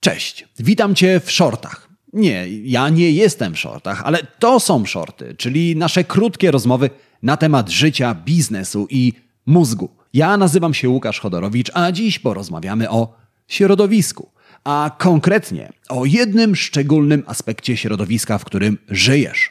Cześć, witam Cię w shortach. Nie, ja nie jestem w shortach, ale to są shorty, czyli nasze krótkie rozmowy na temat życia, biznesu i mózgu. Ja nazywam się Łukasz Chodorowicz, a dziś porozmawiamy o środowisku, a konkretnie o jednym szczególnym aspekcie środowiska, w którym żyjesz.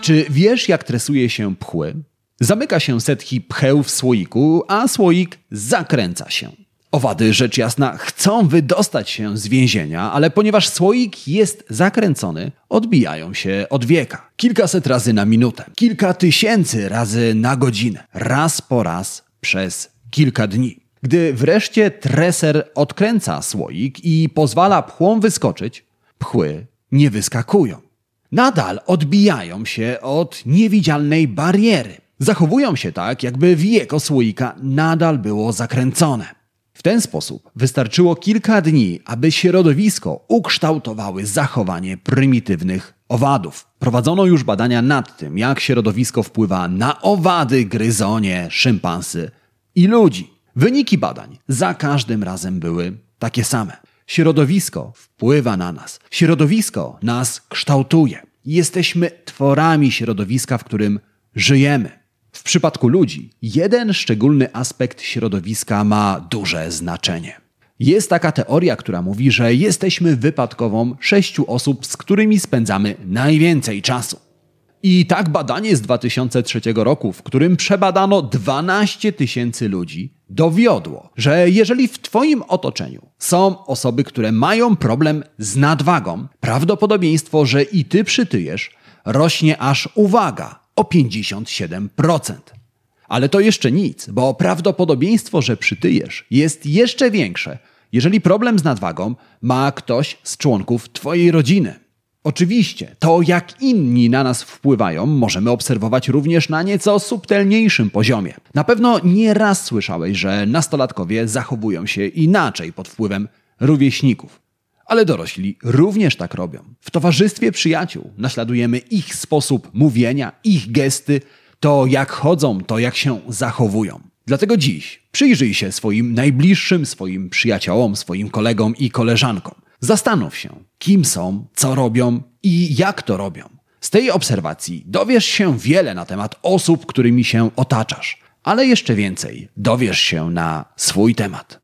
Czy wiesz, jak tresuje się pchły? Zamyka się setki pcheł w słoiku, a słoik zakręca się. Owady, rzecz jasna, chcą wydostać się z więzienia, ale ponieważ słoik jest zakręcony, odbijają się od wieka. Kilkaset razy na minutę, kilka tysięcy razy na godzinę, raz po raz przez kilka dni. Gdy wreszcie treser odkręca słoik i pozwala pchłom wyskoczyć, pchły nie wyskakują. Nadal odbijają się od niewidzialnej bariery. Zachowują się tak, jakby wieko słoika nadal było zakręcone. Ten sposób wystarczyło kilka dni, aby środowisko ukształtowały zachowanie prymitywnych owadów. Prowadzono już badania nad tym, jak środowisko wpływa na owady, gryzonie, szympansy i ludzi. Wyniki badań za każdym razem były takie same. Środowisko wpływa na nas. Środowisko nas kształtuje. Jesteśmy tworami środowiska, w którym żyjemy. W przypadku ludzi jeden szczególny aspekt środowiska ma duże znaczenie. Jest taka teoria, która mówi, że jesteśmy wypadkową sześciu osób, z którymi spędzamy najwięcej czasu. I tak badanie z 2003 roku, w którym przebadano 12 tysięcy ludzi, dowiodło, że jeżeli w Twoim otoczeniu są osoby, które mają problem z nadwagą, prawdopodobieństwo, że i Ty przytyjesz, rośnie aż uwaga o 57%. Ale to jeszcze nic, bo prawdopodobieństwo, że przytyjesz, jest jeszcze większe, jeżeli problem z nadwagą ma ktoś z członków Twojej rodziny. Oczywiście, to jak inni na nas wpływają, możemy obserwować również na nieco subtelniejszym poziomie. Na pewno nie raz słyszałeś, że nastolatkowie zachowują się inaczej pod wpływem rówieśników. Ale dorośli również tak robią. W towarzystwie przyjaciół naśladujemy ich sposób mówienia, ich gesty, to jak chodzą, to jak się zachowują. Dlatego dziś przyjrzyj się swoim najbliższym, swoim przyjaciołom, swoim kolegom i koleżankom. Zastanów się, kim są, co robią i jak to robią. Z tej obserwacji dowiesz się wiele na temat osób, którymi się otaczasz, ale jeszcze więcej dowiesz się na swój temat.